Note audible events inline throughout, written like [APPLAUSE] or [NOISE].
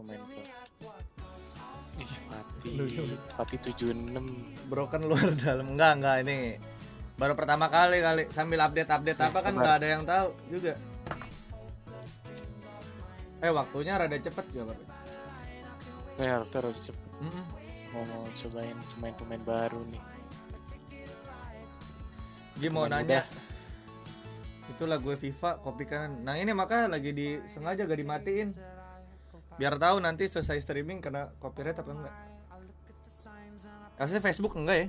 pemain baru. Ih, Fatih, Fatih 76. Broken luar dalam. Enggak, enggak ini. Baru pertama kali kali sambil update-update Ya, apa kan nggak ada yang tahu juga. Eh waktunya rada cepet ya, Pak. Ya, harus harus cepet. Mm-mm. Mau mau cobain pemain-pemain baru nih. Dia mau nanya. Itu lagu FIFA kopi kanan. Nah ini maka lagi di sengaja gak dimatiin. Biar tahu nanti selesai streaming kena copyright apa enggak. Harusnya Facebook enggak ya?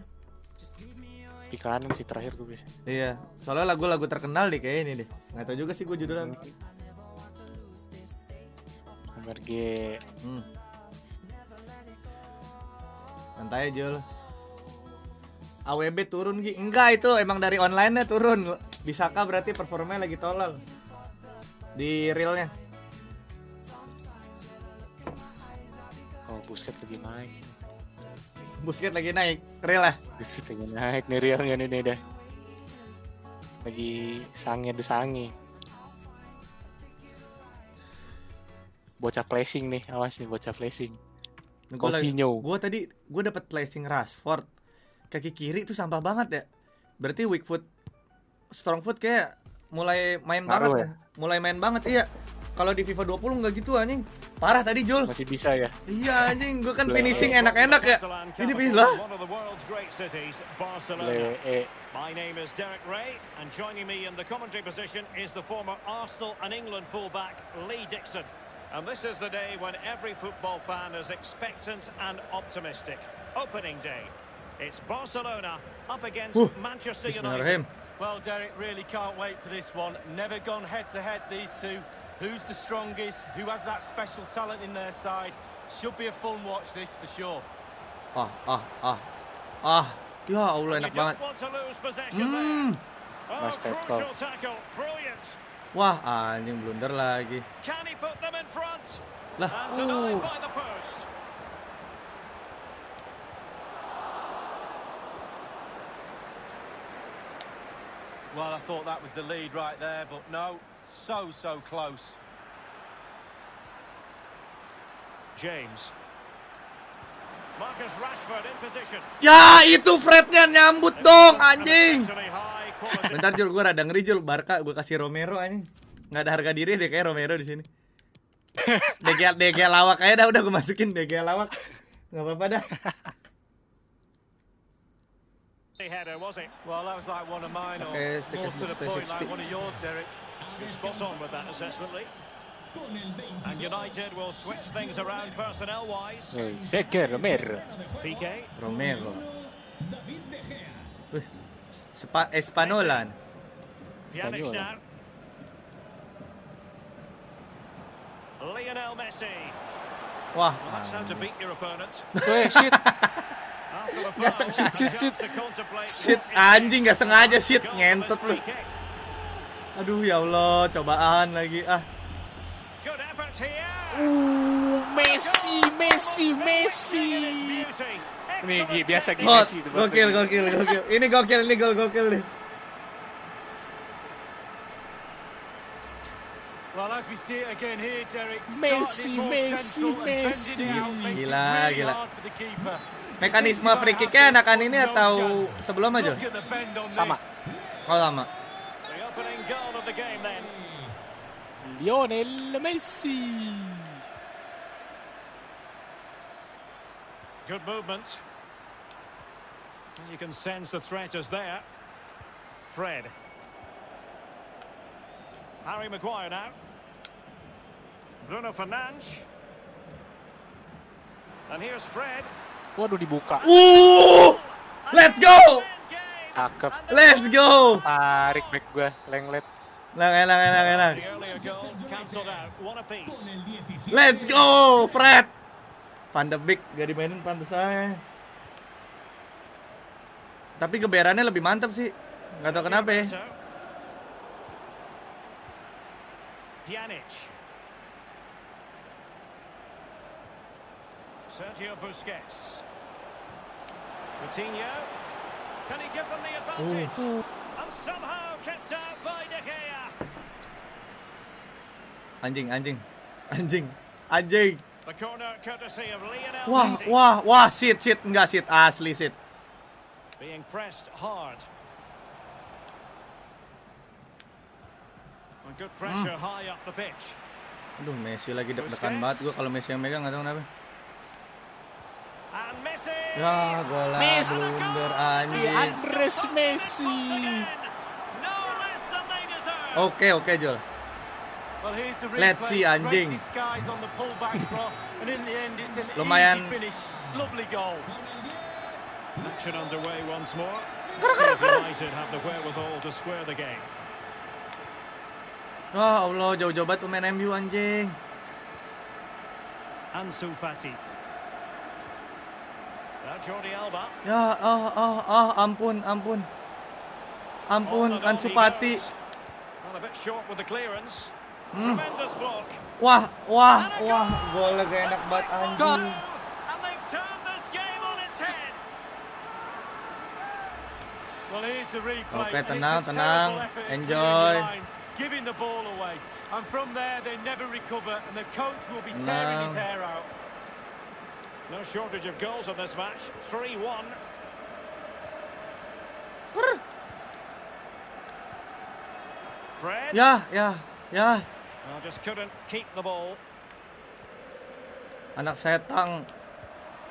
Di kanan sih terakhir gue bisa. Iya, soalnya lagu-lagu terkenal deh kayak ini deh. Nggak tahu juga sih gue judulnya. Nomor G. Hmm. Santai aja lo. AWB turun Gi. Enggak itu emang dari online-nya turun. Bisakah berarti performanya lagi tolol. Di realnya. Busket lagi naik. Busket lagi naik. Real lah. Busket lagi naik nih realnya nih, nih dah. Lagi sange desangi. Bocah flashing nih, awas nih bocah flashing. Coutinho. gue tadi gue dapat placing Rashford kaki kiri itu sampah banget ya. Berarti weak foot, strong foot kayak mulai main Ngaruh banget ya. Mulai main banget iya. Kalau di FIFA 20 nggak gitu anjing. Parah tadi Jul. Masih bisa ya. Iya anjing, gue kan Ble- finishing enak-enak ya. Ini pilih One of the world's great cities, Barcelona. Le eh My name is Derek Ray, and joining me in the commentary position is the former Arsenal and England fullback Lee Dixon. And this is the day when every football fan is expectant and optimistic. Opening day. It's Barcelona up against Huh. Manchester United. Well, Derek, really can't wait for this one. Never gone head to head, these two. Who's the strongest? Who has that special talent in their side? Should be a fun watch, this for sure. Ah, ah, ah. Ah, ya Allah You enak banget. don't want to lose possession Hmm. Oh, Nice tackle. Brilliant. Wah, anjing blunder lagi. Can he put them in front? Lah, And Well, I thought that was the lead right there, but no, so, so close. James. Marcus Rashford in position. ya itu Frednya nyambut dong anjing. Bentar Jul, gue rada ngeri Jul. Barca gue kasih Romero anjing. Nggak ada harga diri deh kayak Romero di sini. [LAUGHS] DG DG lawak aja dah udah gue masukin DG lawak. Nggak apa-apa dah. Header, was it? Well, that was like one of mine, or Okay, more to the to point, 60. like one of yours, Derek. You're spot on with that assessment, Lee. And United will switch things around personnel-wise. Sergio Romero. PK. Romero. Wih, Spa Espanolan. Pjanic Spagnola. now. Lionel Messi. Wah, Well, that's how to beat your opponent. [LAUGHS] Shit. Sengaja, chance shit. Shit, what is anjing, next. sengaja, shit. Ngentot lu. aduh ya Allah, cobaan lagi. Ah. Uh, Messi, Messi, Messi. Nih, Excellent biasa gini sih. itu gokil, gokil, gokil. Ini gokil, ini gol gokil nih. Well, as we see it again here, Derek, Messi, Messi, Messi. Gila, gila. Mekanisme free kicknya enakan ini atau sebelum aja? Sama. Oh lama. Then. Lionel Messi. Good movement. And You can sense the threat is there. Fred. Harry Maguire now. Bruno Fernandes. And here's Fred. Waduh dibuka. Uh, let's go, Cakep. let's go. Tarik back gua, lenglet. Enak, enak, enak, enak. Let's go, Fred. Van de Beek gak dimainin pantas aja. Tapi geberannya lebih mantap sih. Gak tau kenapa ya. Pjanic. Sergio Busquets. Coutinho. Can he give them the advantage? And somehow kept out by De Gea. Anjing, anjing. Anjing. Anjing. The corner courtesy of Lionel Wah, Messi. wah, wah, sit, sit, enggak sit, asli sit. Being pressed hard. And good pressure high up the pitch. Aduh, Messi lagi deg-degan banget gua kalau Messi yang megang nggak tahu kenapa. Ya, Messi. blunder Si anjing. Andres Messi. Oke, oke, the Let's see, anjing. Lumayan. Action underway once more. See if United have the wherewithal to square the game. Wah, Allah, jauh-jauh banget pemain MU anjing. Ansu Fati. Ya, ah, ah, ah, ampun, ampun. Ampun, On the goal Ansu he Fati. goes. Well, a bit short with the clearance. Hmm. Wah, wah, wah, golnya gak enak banget anjing. Oke, a tenang, tenang. Enjoy. clearing the lines, Giving the ball away. And from there, they never recover, and the coach will be tearing his Tenang. hair out. No shortage of goals in this match. 3-1. Fred. Ya, ya, ya. Well, just couldn't keep the ball. Anak setang.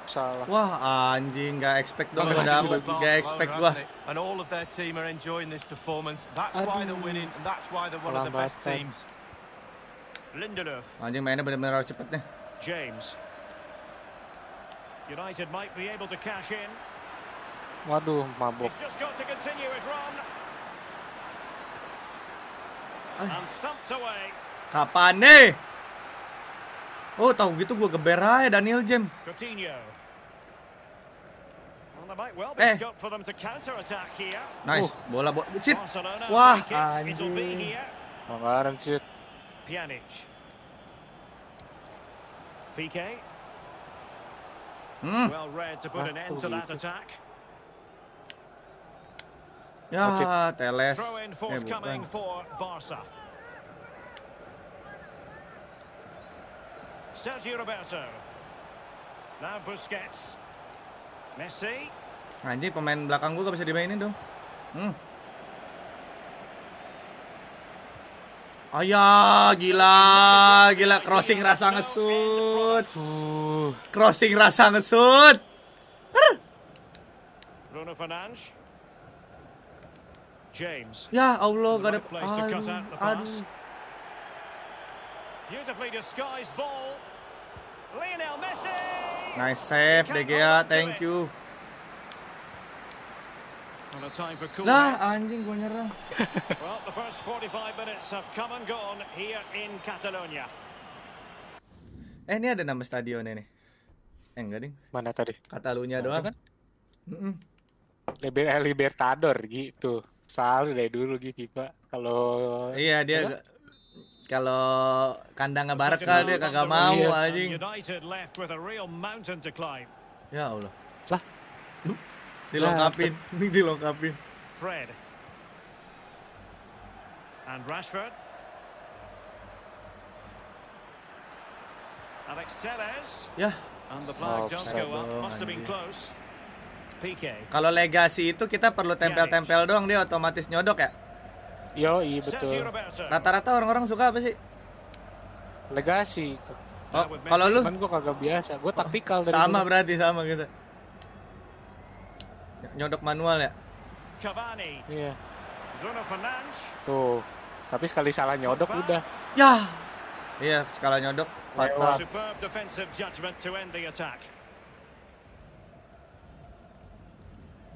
Salah. Wah, anjing, gak expect dong lagi dapet. Gak expect gua. And all of their team are enjoying this performance. That's why they're winning, and that's why they're one of the best teams. Lindelof. Anjing mainnya bener-bener harus cepet nih. James. United might be able to cash in. Waduh, mabok. He's just got to continue his run. And thumped away. Kapan nih? Oh, tahu gitu gua geber aja Daniel James. Coutinho. Eh. scope for them to counter-attack here. Nice, bola bo sit. Barcelona Wah, anjing. Kemarin sih Pjanic. PK. Hmm. Well read to put Ah, an end to that attack. Ya, teles. Throw in Eh, forthcoming bukan. for Barca. Sergio Roberto. Now Busquets. Messi. Anjing pemain belakang gua gak bisa dimainin dong. Hmm. Ayah, gila, gila crossing rasa ngesut. Uh, Crossing rasa ngesut. Bruno Fernandes. James. Ya Allah, gak ada aduh, aduh. Beautifully disguised ball. Lionel Messi. Nice save, De Gea, thank you. Heads. anjing gua nyerang. [LAUGHS] Well, the first 45 minutes have come and gone here in Catalonia. Eh, ini ada nama stadionnya nih. Eh, enggak, Ding. mana tadi? Katalunya doang. kan Mm-mm. Liber eh, Libertador gitu. Selalu dari dulu gitu, Pak. Kalau Iya, dia kalau kandangnya Barca dia kagak mau Iya. anjing. United left with a real mountain to climb. Ya Allah. Lah. Dilengkapin, [LAUGHS] dilengkapin. Fred. And Rashford. Alex Telles. Ya, And the flag Oh, does go up. Must have been close. PK. kalau legasi itu kita perlu tempel-tempel doang dia otomatis nyodok ya. Yo, iya betul. Rata-rata orang-orang suka apa sih? Legasi. Oh, kalau lu Cuman gua kagak biasa. Gua taktikal dari sama dulu. berarti sama gitu. Nyodok manual ya. Cavani. Iya. Bruno Fernandes. Tuh. Tapi sekali salah nyodok udah. Ya. Iya, skala nyodok fatal. Superb defensive judgment to end the attack.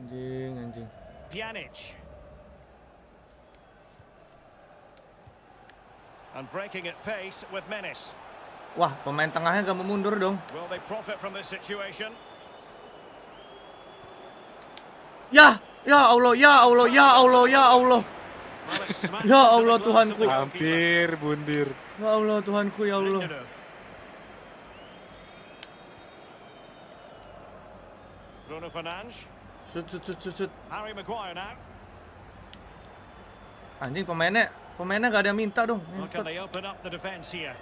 Anjing, anjing. Pjanic. And breaking at pace with menace. Wah, pemain tengahnya gak mau mundur dong. Will they profit from this situation? Ya, ya Allah, ya Allah, ya Allah, ya Allah. Ya Allah, Tuhanku. Hampir bundir. Ya Allah, Tuhanku, ya Allah. Bruno Fernandes. Sut, sut, sut, sut, sut. Harry Maguire now. Anjing pemainnya, pemainnya gak ada minta dong. Well, can Ngentot. they open up the defence here?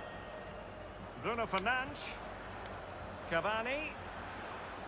Bruno Fernandes. Cavani.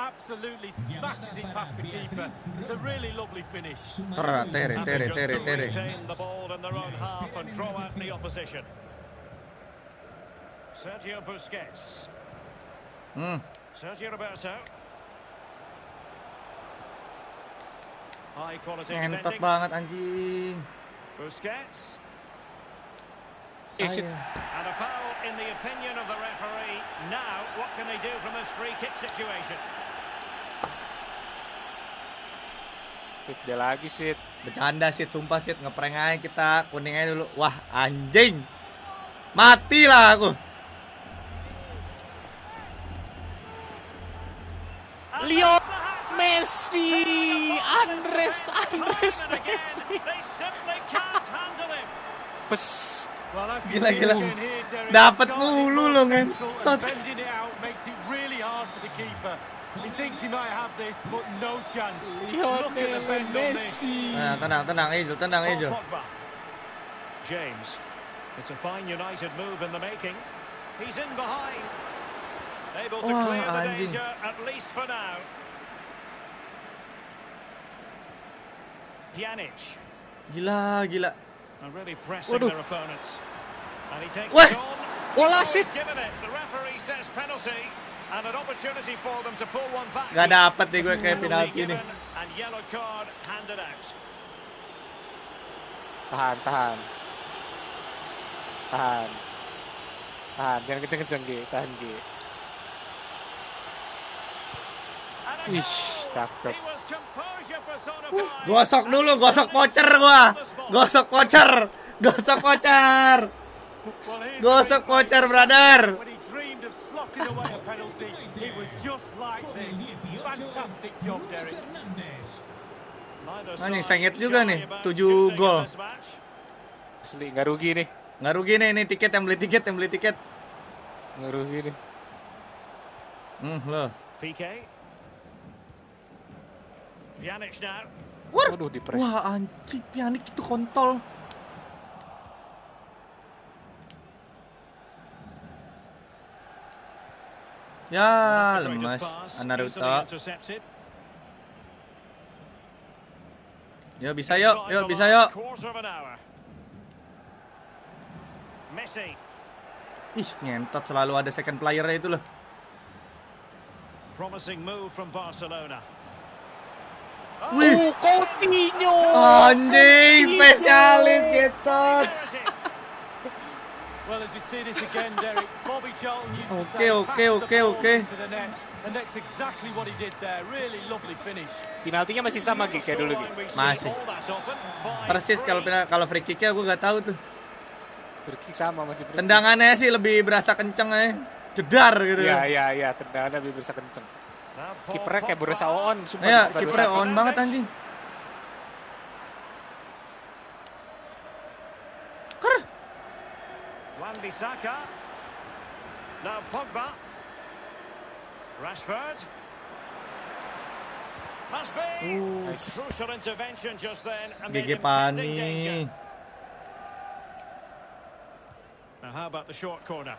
Absolutely smashes it past the keeper. It's a really lovely finish. Tere, tere, tere, tere, tere. the ball in their own half and draw out the opposition. Sergio Busquets. Hmm. Sergio Roberto. High quality defending. banget anjing. Busquets. Is it- And a foul in the opinion of the referee. Now, what can they do from this free kick situation? Sit dia lagi sit. Bercanda sih, sumpah sih ngeprank aja kita kuning aja dulu. Wah, anjing. Matilah aku. Leo. Messi, Andres, Andres Messi. Pes. Gila, gila. Dapat mulu loh, central ngentot. and Bending it out makes it really hard for the keeper. He thinks he might have this, but no chance. Look at the Lionel bend on this. Messi. Nah, tenang, tenang, Angel, tenang, Paul Angel. Pogba. James. It's a fine United move in the making. He's in behind. Able to Wah, clear the anjing. danger, at least for now. Pjanic. Gila, gila. Are really pressing Waduh. their opponents. And he takes Wah. it on. Bola He's sit. given it. The referee says penalty. Gak dapet deh gue kayak penalti nih. Tahan, tahan. Tahan. Tahan, jangan kenceng-kenceng Gi, tahan Gi. And a Ih, goal. cakep. Gosok dulu, gosok voucher gua. Gosok voucher. Gosok the Gosok voucher, brother. When he dreamed of slotting away a penalty, it was just like this. Fantastic job, Derek. Neither Anjing, side sengit juga nih, about tujuh shooting in gol. this match. Asli, nggak rugi nih. Nggak rugi nih, ini tiket yang beli tiket, yang beli tiket. Nggak rugi nih. Hmm, loh. PK. Pjanic now. Waduh, di press. Wah, anjing, pianik itu kontol. Ya, lemas. intercepted. Yuk, bisa yuk, yuk, bisa yuk. Ih, ngentot selalu ada second player itu loh. Promising move from Barcelona. Wih. Oh, Coutinho. Anjing, spesialis gitu. Well, as you see this again, Derek, Bobby Charlton used to Okay, say, okay, "Pass the okay, ball okay. into the net," and that's exactly what he did there. Really lovely finish. Penaltinya masih sama Gi, kayak dulu Gi. Masih. Persis kalau kalau free kicknya gue gak tahu tuh. Free kick sama masih persis. Tendangannya sih lebih berasa kenceng aja. Jedar gitu. Iya, iya, iya, tendangannya lebih bisa kenceng. Kipernya kayak berasa on. Iya, kipernya on banget anjing. Wan Bissaka. Now Pogba. Rashford. Must be. Uh, Nice. Crucial intervention just then. danger. Pani. Now how about the short corner?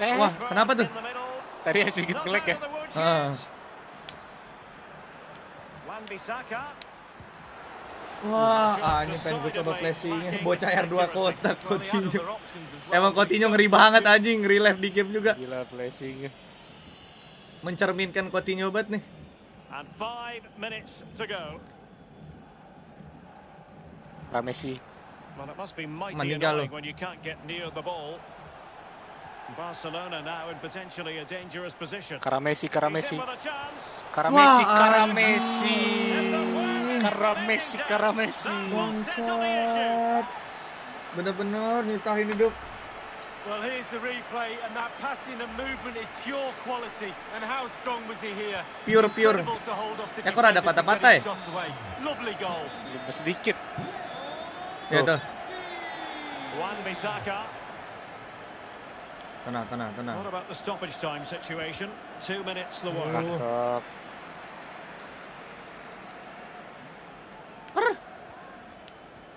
Eh, Wah, kenapa tuh? Tadi sedikit out ya. woods Ah. Wan Bissaka. Wah, ah, ini pengen gue coba flashingnya. Bocah R2 kotak Coutinho. Emang Coutinho ngeri banget anjing, relive di game juga. Gila flashing. Mencerminkan Coutinho banget nih. And five minutes to go. Ramesi. Well, it must be mighty Meninggal annoying loh. when you can't get near the ball. Barcelona now in potentially a dangerous position. Karamesi, Karamesi. Karamesi, Wah, Karamesi. Will settle the issue. Bangsat. Bener-bener nyusahin hidup. Well, here's the replay, and that passing and movement is pure quality. And how strong was he here? Pure, pure. Ya, kok get patah-patah away. Lovely goal. Cuma sedikit. Ya tuh. Wan Bissaka. Tenang, tenang, tenang. What about the stoppage time situation? Two minutes the word. Cakep.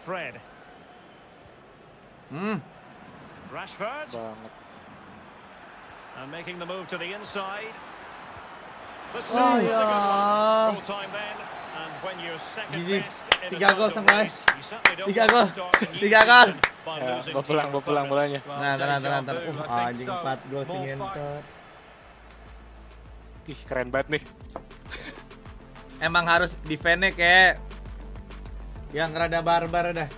Fred. Hmm. Rashford. Banget. And making the move to the inside. The Oh, ya. Full time then. And when you're second Gigi. best Tiga gol certainly don't Tiga gol. Tiga gol. Ya, to pulang, bawa pulang bolanya. Nah, tenang, tenang, tenang. Uh, think anjing. 4 gol sih ngentot. Ih, keren banget nih. Emang harus defend-nya kayak yang rada barbar dah.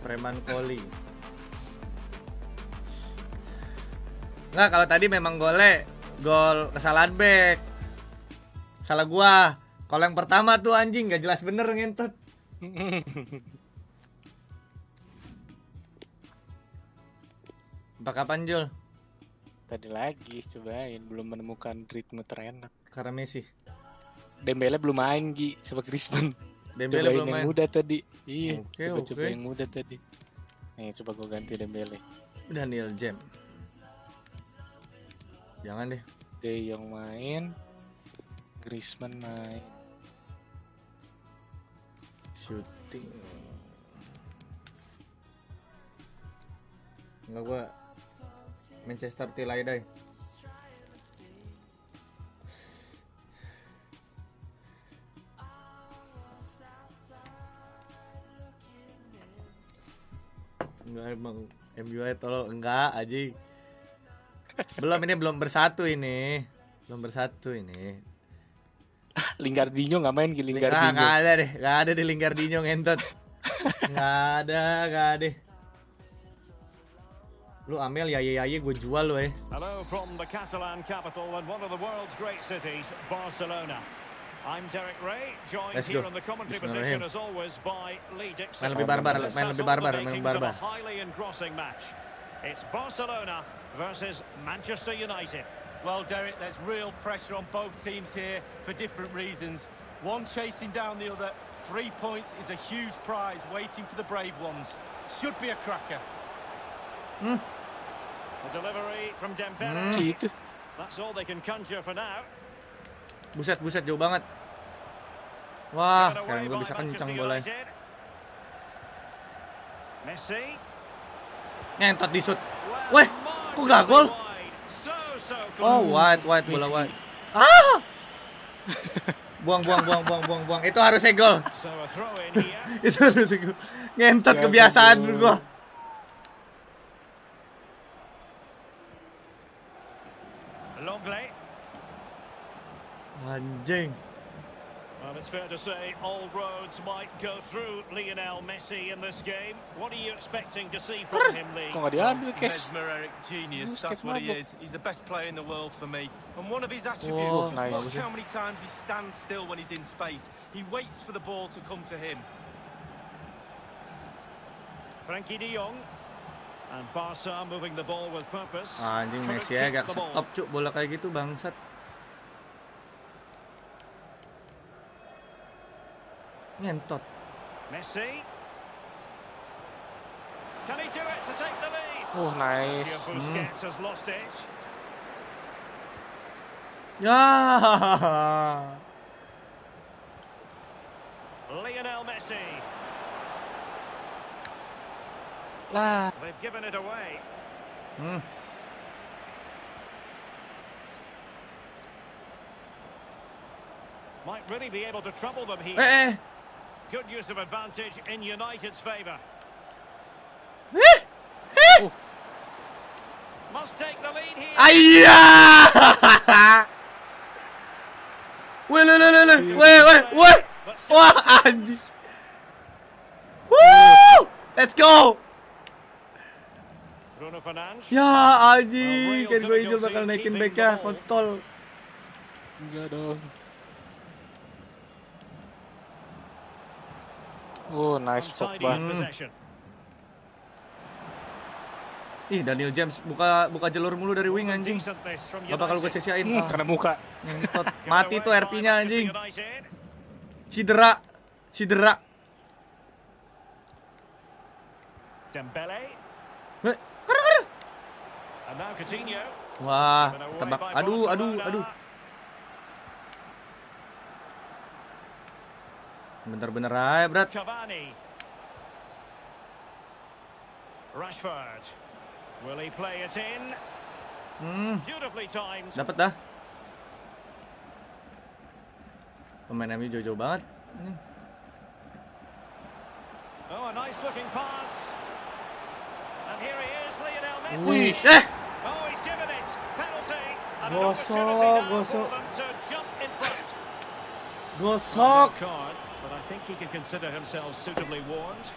Preman Koli. Nggak, kalau tadi memang golnya gol kesalahan back. Salah gua. Kalau yang pertama tuh anjing nggak jelas bener ngentot. Apa kapan Jul? Tadi lagi cobain belum menemukan ritme terenak. Karena Messi. Dembele belum main Gi sama Griezmann. Dembele Cobain belum yang main. muda tadi. Iya, Oke, coba-coba oke. yang muda tadi. Nih, coba gue ganti Dembele. Daniel Jam. Jangan deh. De Jong main, Griezmann main. Shooting. Enggak gua Manchester Tilaidai. Enggak emang MU tolong enggak aja. Belum ini belum bersatu ini. Belum bersatu ini. [LAUGHS] Lingardinho nggak main Gi Ah, Lingardinho. nggak ada deh, nggak ada di Lingardinho ngentot. Nggak ada, nggak ada. Lu Amel ya ya ya gue jual lu eh. Hello from the Catalan capital and one of the world's great cities, Barcelona. I'm Derek Ray, joined Let's here go. on the commentary Bismillahirrahim. position as always by Lee Dixon. Main lebih barbar, main lebih barbar, main lebih barbar. highly engrossing match. It's Barcelona versus Manchester United. Well, Derek, there's real pressure on both teams here for different reasons. One chasing down the other. Three points is a huge prize waiting for the brave ones. Should be a cracker. Hmm. A delivery from Dembele. Si itu. That's all they can conjure for now. Buset buset jauh banbanget. Wah, keren gue bisa kencang. Messi. Ngentot di shoot. Weh, kok gak gol? Oh, wide wide bola wide. [LAUGHS] Ah! buang buang buang buang buang buang. Itu harusnya gol. [LAUGHS] Itu harusnya gol. Ngentot kebiasaan gua. Anjing. Well, it's fair to say all roads might go through Lionel Messi in this game. What are you expecting to see from him, Lee? Kok diambil, Kes? Mesmeric genius, that's what he is. He's the best player in the world for me. And one of his Oh, attributes, nice. watch how many times he stands still when he's in space. He waits for the ball to come to him. Frankie de Jong. And Barca moving the ball with purpose. Anjing Couldn't Messi ya gak the ball. stop cuk bola kayak gitu bangsat. Ngentot. Messi. Can he do it to take the lead? Oh, nice. Busquets has lost it. Ya. Lionel Messi. Lah, They've given it away. Hmm. Might really be able to trouble them here. Eh eh. Good use of advantage in United's favour. Eh. Eh. Must take the lead here. Ayya. Weh, le, le, le, le. Weh, weh, weh. But Wah, still- anjing. Woo! Let's go. Bruno Fernandes. Ya anjing, kan gue Angel bakal naikin back ya, kontol. enggak dong. Oh, nice Pogba. possession. Ih, Daniel James buka buka jalur mulu dari wing anjing. Gak bakal gue sia-siain. Hmm, Ah, kena muka. ngentot. [LAUGHS] Mati tuh RP-nya anjing. United. Cedera. Cedera. Dembele. Wah, tebak. Aduh, aduh, aduh. Bener-bener aja, berat. Cavani. Rashford. Will he play it in? Hmm, Beautifully timed. dapat dah. Pemain MU jauh-jauh banget. Ini. Oh, a nice looking pass. And here he is, Lionel Messi. Wih, eh, Oh, he's given it. Penalty. Gosok, gosok. gosok. But I think he can consider himself suitably warned.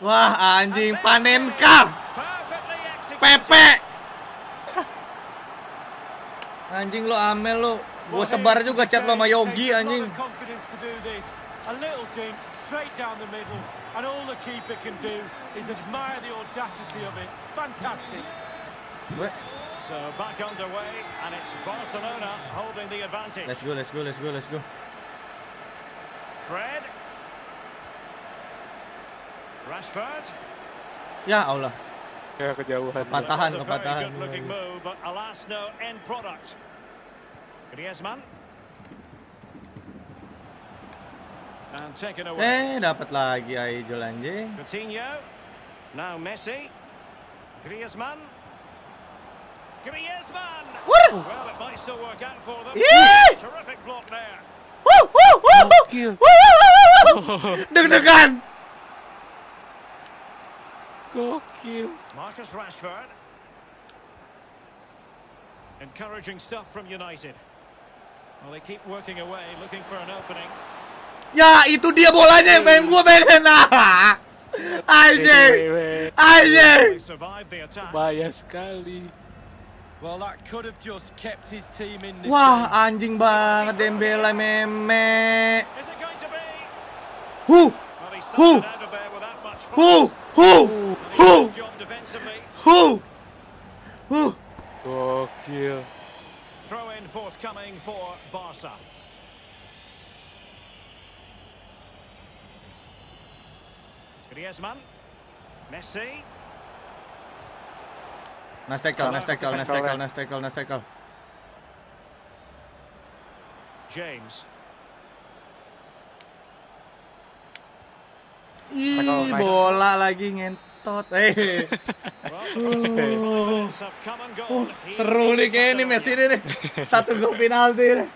Wah, anjing panenka. Pepe. Anjing lo Amel lo. Gue sebar juga chat lo sama Yogi anjing. A little dink straight down the middle, and all the keeper can do is admire the audacity of it. Fantastic. So back underway, and it's Barcelona holding the advantage. Let's go, let's go, let's go, let's go. Fred. Rashford. Ya Allah. Ya kejauhan. Pat- Patahan, That was a very patahan. good-looking move, but alas, no end product. Griezmann. And taken away. Eh, dapat lagi Aijol anjing. Coutinho. Now Messi. Griezmann. Woo! Wuh, wuh, wuh, wuh, wuh. Deg-degan. Gokil. Marcus Rashford. Encouraging stuff from United. Well, they keep working away, looking for an opening. Ya, itu dia bolanya yang pengen gue pengen. [LAUGHS] Ah. Anjing. Anjing. Attack. Bahaya sekali. Well, that could have just kept his team in this Wah, game. anjing banget Dembele meme. Is it going to be? Huh, Well, he Who? started out of there without much fuss. huh, huh, And he huh, did a job defensively. huh, huh. Gokil. Throw in forthcoming for Barca. Griezmann. Messi. Nice tackle, nice tackle, nice tackle, nice tackle, nice tackle. James. Ih, nice. bola lagi ngentot. Eh, [LAUGHS] Well, the first 45 minutes have come and gone. He seru nih kayak ini match ini nih. [LAUGHS] Satu gol penalti nih.